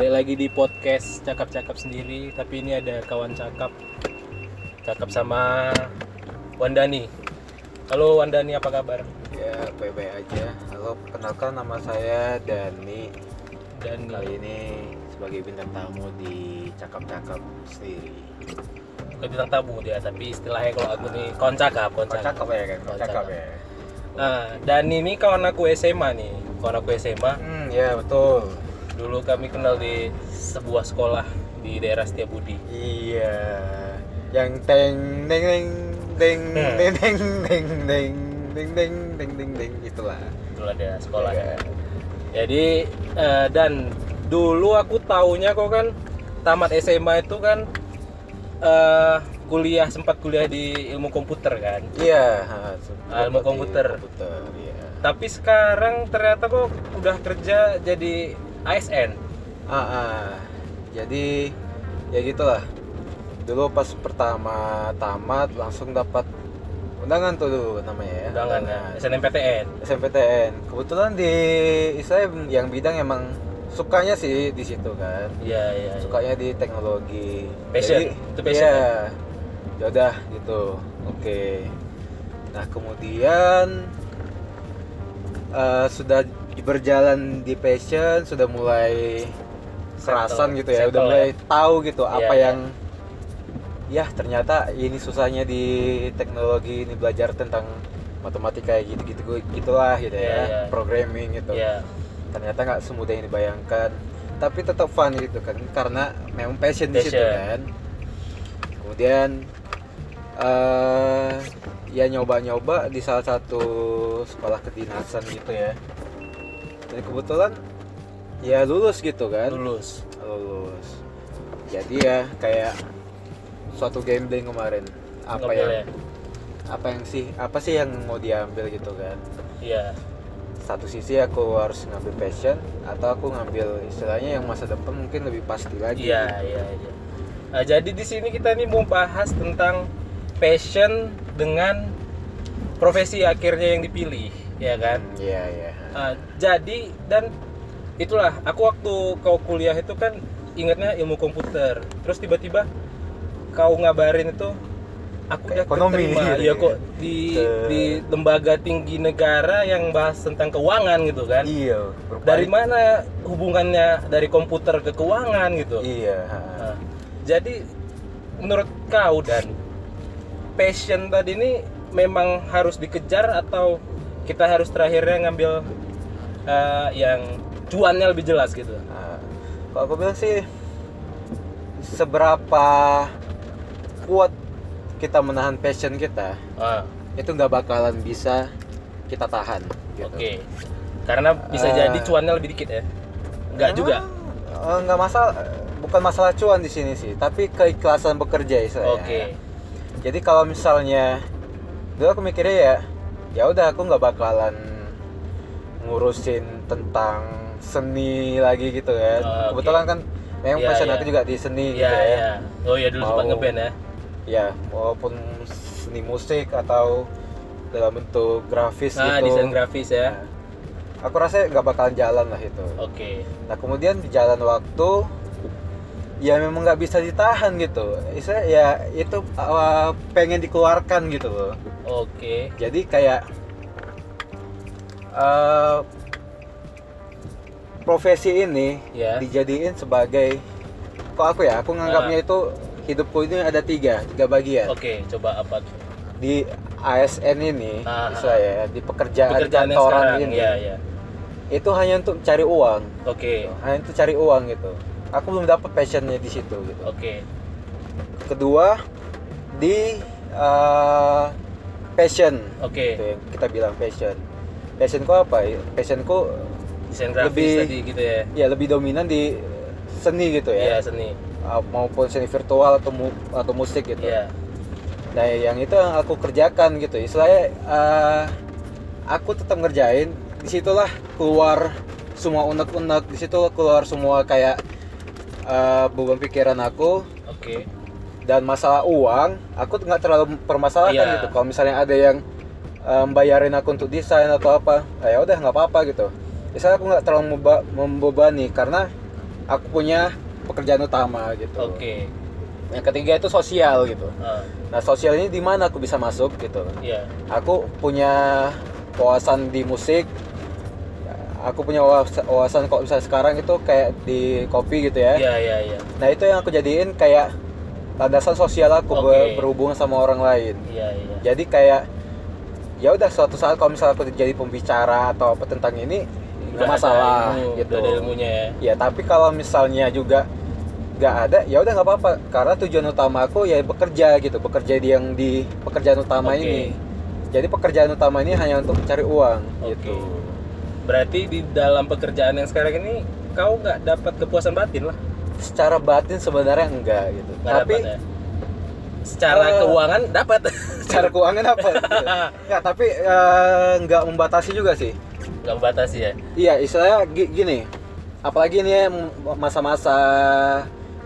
Balik lagi di podcast cakap-cakap sendiri, tapi ini ada kawan cakap. Cakap sama Wandani. Halo Wandani, apa kabar? Ya, baik-baik aja. Halo, kenalkan nama saya Dani. Dani. Kali ini sebagai bintang tamu di Cakap-Cakap sendiri. Bukan bintang tamu dia, tapi istilahnya kalau aku nih kawan cakap, kawan cakap. ya kan? Kawan cakap. ya? Nah, Dani ini kawan aku SMA nih. Kawan aku SMA. Hmm, ya betul. Dulu kami kenal di sebuah sekolah di daerah Setiabudi. Iya. Yang teng deng deng Hmm. deng deng deng deng deng deng deng deng deng itulah. Dulu ada sekolahnya. Iya. Jadi eh, dan dulu aku taunya kok kan tamat SMA itu kan eh kuliah sempat kuliah di ilmu komputer kan. Iya, ha, Ah, ilmu komputer. Komputer, iya. Tapi sekarang ternyata kok udah kerja jadi ASN. Ah, ah. jadi ya gitulah. Dulu pas pertama tamat langsung dapat undangan tuh dulu namanya ya. Undangan ya, SNMPTN. SMPTN. Kebetulan di saya yang bidang emang sukanya sih di situ kan. Iya, iya. iya. Sukanya di teknologi. Passion, itu passion, Iya. Ya udah gitu. Oke. Nah, kemudian eh, sudah berjalan di passion, sudah mulai kerasan gitu ya, udah mulai ya. tahu gitu Iya, apa iya. yang ya ternyata ini susahnya di teknologi ini belajar tentang matematika kayak gitu-gitu gitulah gitu Iya, ya, iya. programming gitu. Iya. Ternyata nggak semudah yang dibayangkan, tapi tetap fun gitu kan karena memang passion, di situ Passion. kan. Kemudian eh ya nyoba-nyoba di salah satu sekolah kedinasan gitu ya. Dan kebetulan ya lulus gitu kan Lulus. lulus jadi ya kayak suatu gambling kemarin apa yang ya? apa yang sih apa sih yang mau diambil gitu kan Iya. satu sisi aku harus ngambil passion atau aku ngambil istilahnya yang masa depan mungkin lebih pasti lagi Iya, iya, iya. Nah, jadi di sini kita nih mau bahas tentang passion dengan profesi akhirnya yang dipilih, ya kan? Hmm, iya iya Ah, jadi dan itulah aku waktu kau kuliah itu kan ingatnya ilmu komputer. Terus tiba-tiba kau ngabarin itu aku udah ekonomi keterima. ya. kok di Ke- di lembaga tinggi negara yang bahas tentang keuangan gitu kan. iya. Dari mana hubungannya dari komputer ke keuangan gitu. iya. Nah, jadi menurut kau dan passion tadi ini memang harus dikejar atau kita harus terakhirnya ngambil eh, yang cuannya lebih jelas gitu. Nah, kalau aku bilang sih seberapa kuat kita menahan passion kita Ah, itu nggak bakalan bisa kita tahan gitu. Oke. Karena bisa Eh. jadi cuannya lebih dikit ya. Enggak juga. Eh, nggak masalah bukan masalah cuan di sini sih tapi keikhlasan bekerja istilahnya Oke. jadi kalau misalnya dulu aku mikirnya ya ya udah aku nggak bakalan ngurusin tentang seni lagi gitu Oh, kan oke. kebetulan kan memang Iya, passion iya. aku juga di seni Iya, gitu ya iya. Oh iya dulu sempat Mau- ngeband ya. ya walaupun seni musik atau dalam bentuk grafis Nah, gitu desain grafis ya. Nah, aku rasa nggak bakalan jalan lah itu Oke. Nah kemudian di jalan waktu ya memang nggak bisa ditahan gitu. Isa ya itu uh, pengen dikeluarkan gitu loh. Oke. Jadi kayak uh, profesi ini Ya. dijadiin sebagai kok aku ya aku nganggapnya itu hidupku ini ada tiga tiga bagian Oke, coba apa tuh? di ASN ini Ah, bisa ya di pekerjaan, Pekerjaan kantoran sekarang. ini Iya, iya. itu hanya untuk cari uang Oke. hanya untuk cari uang gitu aku belum dapat passionnya di situ gitu Oke. kedua di uh, passion Oke. Itu yang kita bilang passion passionku apa ya passionku Desain grafis Lebih- tadi gitu ya. ya lebih dominan di seni gitu Iya, ya seni. Uh, maupun seni virtual atau mu- atau musik gitu Iya. nah yang itu yang aku kerjakan gitu istilahnya uh, aku tetap ngerjain di situlah keluar semua unek-unek di situ keluar semua kayak uh, beban pikiran aku Oke. dan masalah uang aku nggak terlalu permasalahkan Iya. gitu kalau misalnya ada yang um, bayarin aku untuk desain atau apa ah, ya udah nggak apa-apa gitu misalnya aku nggak terlalu membebani karena aku punya pekerjaan utama gitu Oke. yang ketiga itu sosial gitu Ah, nah sosial ini di mana aku bisa masuk gitu Iya. aku punya wawasan di musik aku punya wawas- wawasan kok bisa sekarang itu kayak di kopi gitu ya Iya, iya, iya. nah itu yang aku jadiin kayak landasan sosial aku Oke. berhubungan sama orang lain Iya, iya. jadi kayak ya udah suatu saat kalau misalnya aku jadi pembicara atau apa tentang ini nggak masalah ilmu, gitu udah ada ilmunya ya. ya tapi kalau misalnya juga nggak ada ya udah nggak apa-apa karena tujuan utama aku ya bekerja gitu bekerja di yang di pekerjaan utama Oke. ini jadi pekerjaan utama ini hanya untuk mencari uang Oke. gitu Berarti di dalam pekerjaan yang sekarang ini kau nggak dapat kepuasan batin lah. secara batin sebenarnya enggak gitu Nggak tapi dapat ya. Secara Eh, keuangan dapat. secara keuangan apa gitu. nggak tapi nggak membatasi juga sih Nggak membatasi ya. Iya, istilahnya gi- gini. Apalagi ini ya masa-masa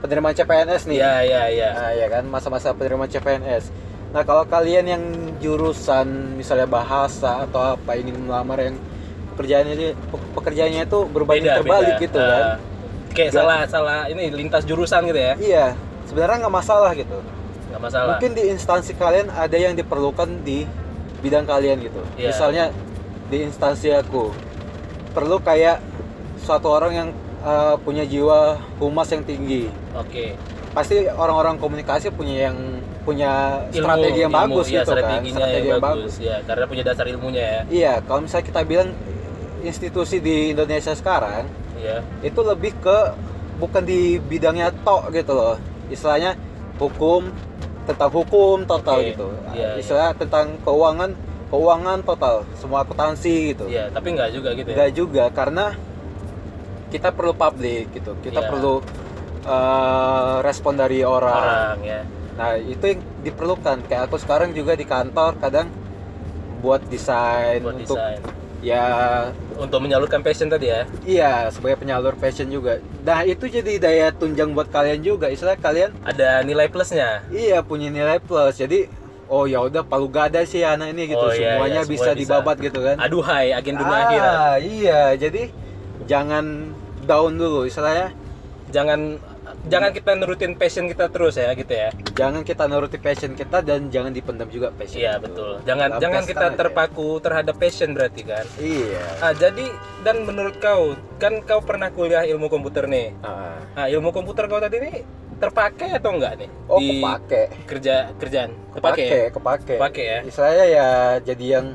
penerimaan CPNS nih. Iya, iya, iya. Nah, ya kan masa-masa penerimaan CPNS. Nah, kalau kalian yang jurusan misalnya bahasa atau apa ingin melamar yang pekerjaannya pekerjaannya itu berbanding terbalik gitu Ah, kan. Kayak Nggak- salah salah ini lintas jurusan gitu ya. Iya, sebenarnya nggak masalah gitu. Nggak masalah. Mungkin di instansi kalian ada yang diperlukan di bidang kalian gitu. Iya. Misalnya di instansi aku perlu kayak suatu orang yang uh, punya jiwa humas yang tinggi. Oke. Pasti orang-orang komunikasi punya yang punya Ilmu, strategi yang ilmu, bagus iya, gitu kan. Strategi yang bagus. Ya, karena punya dasar ilmunya ya. Iya, kalau misalnya kita bilang institusi di Indonesia sekarang Iya. itu lebih ke bukan di bidangnya tok gitu loh istilahnya hukum tentang hukum total Oke, gitu iya, istilah tentang keuangan keuangan total semua akuntansi gitu Iya, tapi nggak juga gitu ya. enggak juga karena kita perlu publik gitu kita Iya. perlu eh, respon dari orang. Orang ya. nah itu yang diperlukan kayak aku sekarang juga di kantor kadang buat desain Buat untuk desain. ya Untuk menyalurkan passion tadi ya. iya sebagai penyalur passion juga nah itu jadi daya tunjang buat kalian juga istilah kalian Ada nilai plusnya. iya punya nilai plus jadi oh ya udah palu gada sih anak ini gitu Oh, iya, semuanya iya, bisa bisa. dibabat gitu kan Aduhai agen dunia ah, akhirat. iya jadi jangan down dulu istilahnya Jangan jangan kita nurutin passion kita terus ya gitu ya. jangan kita nuruti passion kita dan jangan dipendam juga passion Iya itu. betul. Jangan jangan kita terpaku terhadap passion berarti kan. iya Ah, jadi dan menurut kau kan kau pernah kuliah ilmu komputer nih. Ah. Ah, ilmu komputer kau tadi nih terpakai atau enggak nih oh di kepake kerja kerjaan? kepake ya? kepake Kepake ya? istilahnya ya jadi yang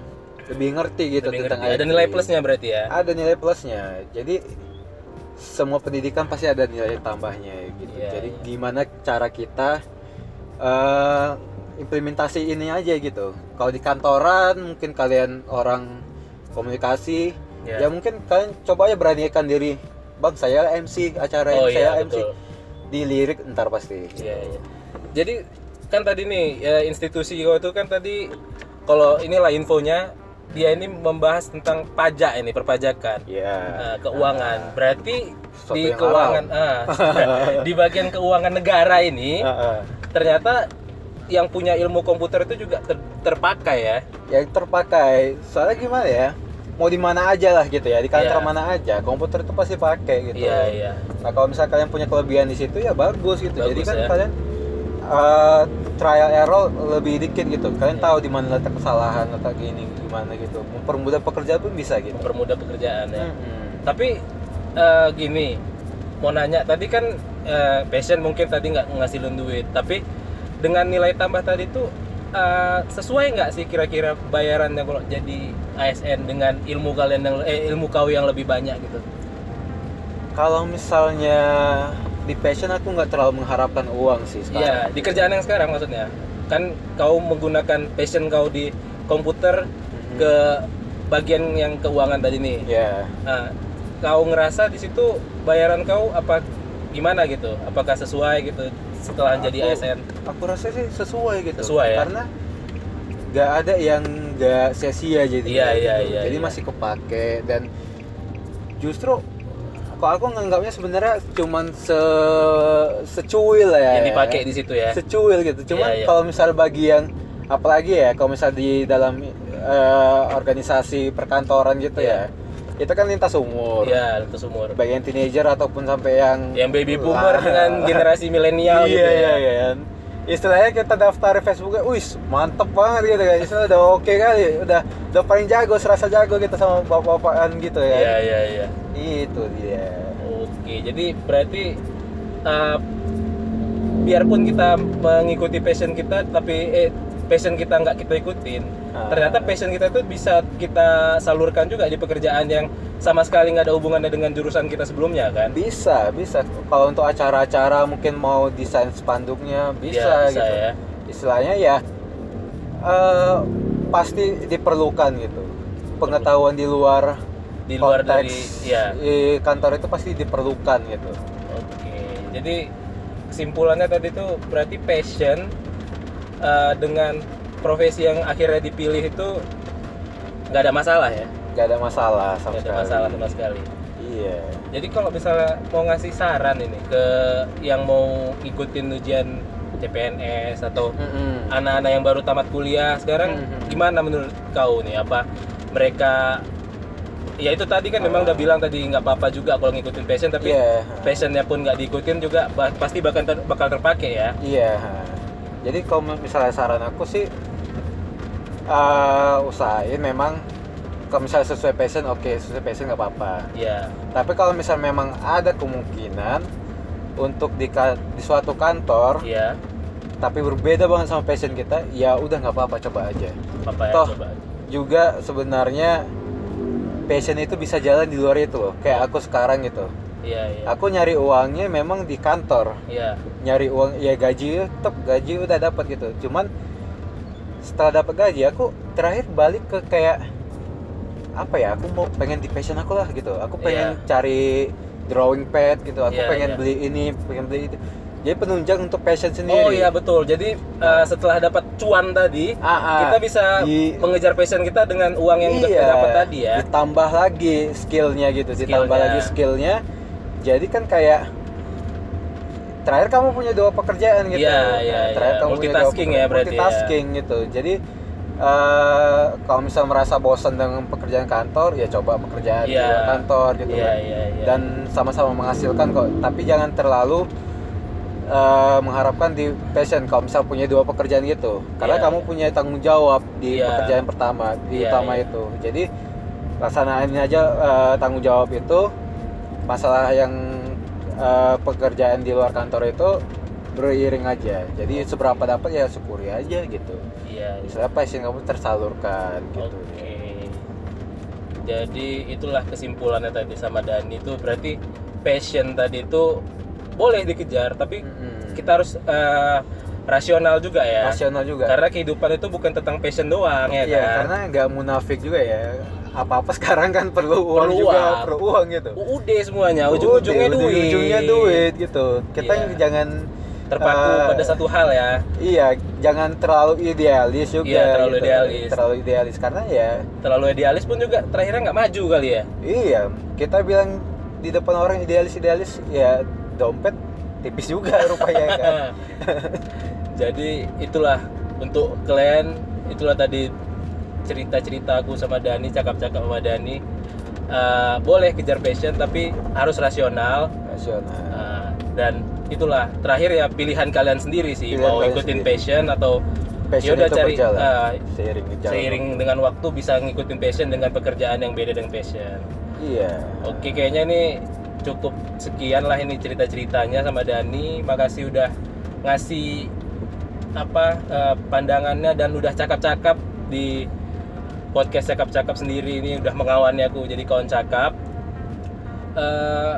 lebih ngerti gitu Lebih tentang ngerti. Ada nilai plusnya berarti ya. ada nilai plusnya jadi semua pendidikan pasti ada nilai tambahnya gitu Iya, jadi iya. gimana cara kita eh, implementasi ini aja gitu kalau di kantoran mungkin kalian orang komunikasi Iya. ya mungkin kalian coba aja beranikan diri bang saya MC acara Oh ini saya iya MC dilirik ntar pasti Iya, iya. Jadi kan tadi nih ya, institusi kau itu kan tadi kalau inilah infonya dia ini membahas tentang pajak ini perpajakan. Iya. Nah, keuangan. Berarti Sesuatu di keuangan ah, di bagian keuangan negara ini Ah, ah. ternyata yang punya ilmu komputer itu juga ter- terpakai ya. yang terpakai soalnya gimana ya mau di mana aja lah gitu ya di kantor Iya. mana aja komputer itu pasti pakai gitu Iya, iya. nah kalau misalnya kalian punya kelebihan di situ ya bagus gitu jadi Bagus, kan ya. kalian uh, trial error lebih dikit gitu kalian Iya. tahu di mana letak kesalahan letak gini gimana gitu mempermudah pekerjaan pun bisa gitu Mempermudah pekerjaan ya. Mm-mm. Tapi eh, gini, mau nanya tadi kan eh, passion mungkin tadi nggak ngasilin duit, tapi dengan nilai tambah tadi tuh eh, sesuai nggak sih kira-kira bayarannya kalau jadi ASN dengan ilmu kalian yang eh, ilmu kau yang lebih banyak gitu? kalau misalnya di passion aku nggak terlalu mengharapkan uang sih sekarang Iya, di kerjaan yang sekarang maksudnya. Kan kau menggunakan passion kau di komputer Mhm. ke bagian yang keuangan tadi nih. ya Nah, kau ngerasa di situ bayaran kau apa gimana gitu? Apakah sesuai gitu setelah jadi Aku- ASN? aku rasa sih sesuai gitu Sesuai ya? karena nggak ada yang nggak sia-sia jadi Iya, iya, iya, jadi iya. masih kepake dan justru kok aku nganggapnya sebenarnya cuman se secuil ya Yang dipakai di situ ya. secuil gitu cuman Iya, iya. kalau misal bagi yang apalagi ya kalau misal di dalam eh, organisasi perkantoran gitu Iya. ya itu kan lintas umur ya lintas umur baik yang teenager ataupun sampai yang yang baby boomer Lah. dengan generasi milenial iya, gitu ya iya, iya, kan. istilahnya kita daftar di Facebooknya, wis mantep banget gitu kan, istilah udah oke kali, udah udah paling jago, serasa jago kita sama bapak-bapakan gitu ya. iya iya iya Itu dia. oke jadi berarti uh, biarpun kita mengikuti passion kita tapi eh passion kita nggak kita ikutin Ah. ternyata passion kita itu bisa kita salurkan juga di pekerjaan yang sama sekali nggak ada hubungannya dengan jurusan kita sebelumnya kan Bisa, bisa. Kalau untuk acara-acara mungkin mau desain spanduknya bisa, Ya, bisa gitu. ya. Istilahnya ya eh, pasti diperlukan gitu. Pengetahuan di luar di luar konteks dari ya kantor itu pasti diperlukan gitu. Oke, jadi kesimpulannya tadi itu berarti passion uh, dengan profesi yang akhirnya dipilih itu nggak ada masalah ya, Gak ada masalah sama nggak ada sekali. masalah sama sekali. Iya. Jadi kalau misalnya mau ngasih saran ini ke yang mau ikutin ujian CPNS atau Mm-mm. anak-anak yang baru tamat kuliah sekarang Mhm. gimana menurut kau nih apa mereka ya itu tadi kan memang Ah. udah bilang tadi nggak apa-apa juga kalau ngikutin passion tapi Iya. passionnya pun nggak diikutin juga pasti bakal ter- bakal terpakai ya Iya. Jadi kalau misalnya saran aku sih eh usahain memang kalau misalnya sesuai passion oke sesuai passion nggak apa-apa. ya Tapi kalau misalnya memang ada kemungkinan untuk di, di suatu kantor ya tapi berbeda banget sama passion kita, ya udah nggak apa-apa coba aja. apa ya Toh. coba Juga sebenarnya passion itu bisa jalan di luar itu loh. Kayak aku sekarang gitu. Iya iya. Aku nyari uangnya memang di kantor. iya. Nyari uang ya gaji tetap gaji udah dapat gitu. Cuman setelah dapat gaji aku terakhir balik ke kayak apa ya aku mau pengen di passion aku lah gitu. Aku pengen Iya. cari drawing pad gitu. Aku Iya, pengen iya. beli ini pengen beli itu. Jadi penunjang untuk passion sendiri. oh iya betul. Jadi uh, setelah dapat cuan tadi Ah, ah. kita bisa Di- mengejar passion kita dengan uang yang udah kita iya, dapat tadi ya. Ditambah lagi skillnya gitu. Ditambah Skillnya. lagi skillnya jadi kan kayak terakhir kamu punya dua pekerjaan gitu Iya, iya, terakhir iya. kamu punya dua Multitasking ya berarti ya. multitasking gitu jadi eh, kalau misal merasa bosan dengan pekerjaan kantor ya coba pekerjaan di Iya. luar kantor gitu iya kan. iya iya dan sama-sama menghasilkan kok tapi jangan terlalu eh, mengharapkan di passion kalau misal punya dua pekerjaan gitu karena Iya, kamu punya tanggung jawab di Iya. pekerjaan pertama di Iya, utama iya. itu jadi laksanain aja eh, tanggung jawab itu masalah yang eh, pekerjaan di luar kantor itu beriring aja jadi seberapa dapat ya syukuri aja gitu iya iya. misalnya passion kamu tersalurkan gitu Oke. Jadi itulah kesimpulannya tadi sama Dani itu berarti passion tadi itu boleh dikejar tapi Mm-mm. kita harus eh, rasional juga ya. rasional juga Karena kehidupan itu bukan tentang passion doang ya Iya, kan. karena nggak munafik juga ya. Apa-apa sekarang kan perlu uang Perlu juga, uang. perlu uang gitu. UUD semuanya, ujung-ujungnya duit. Ujung-ujungnya duit gitu. Kita Iya. jangan Terpaku eh, pada satu hal ya. Iya, jangan terlalu idealis juga. Iya, terlalu gitu. idealis. Terlalu idealis karena ya, Terlalu idealis pun juga terakhirnya nggak maju kali ya. iya. Kita bilang di depan orang idealis idealis, ya dompet tipis juga rupanya kan. Jadi itulah untuk kalian itulah tadi cerita-cerita aku sama Dani, cakap-cakap sama Dani. Eh, boleh kejar passion tapi harus rasional Rasional. Eh, dan itulah terakhir ya pilihan kalian sendiri sih Pilihan mau ikutin sendiri. passion atau Passion itu cari berjalan. eh, seiring seiring dengan waktu bisa ngikutin passion dengan pekerjaan yang beda dengan passion. Iya. Oke, kayaknya ini cukup sekian lah ini cerita-ceritanya sama Dani. Makasih udah ngasih apa eh, pandangannya dan udah cakap-cakap di podcast cakap-cakap sendiri ini udah mengawani aku jadi kawan cakap. Eh,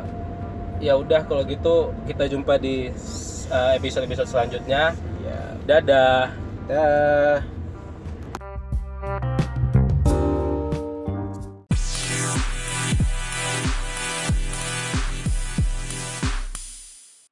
ya udah kalau gitu kita jumpa di eh, episode-episode selanjutnya. Iya. Dadah. Dah.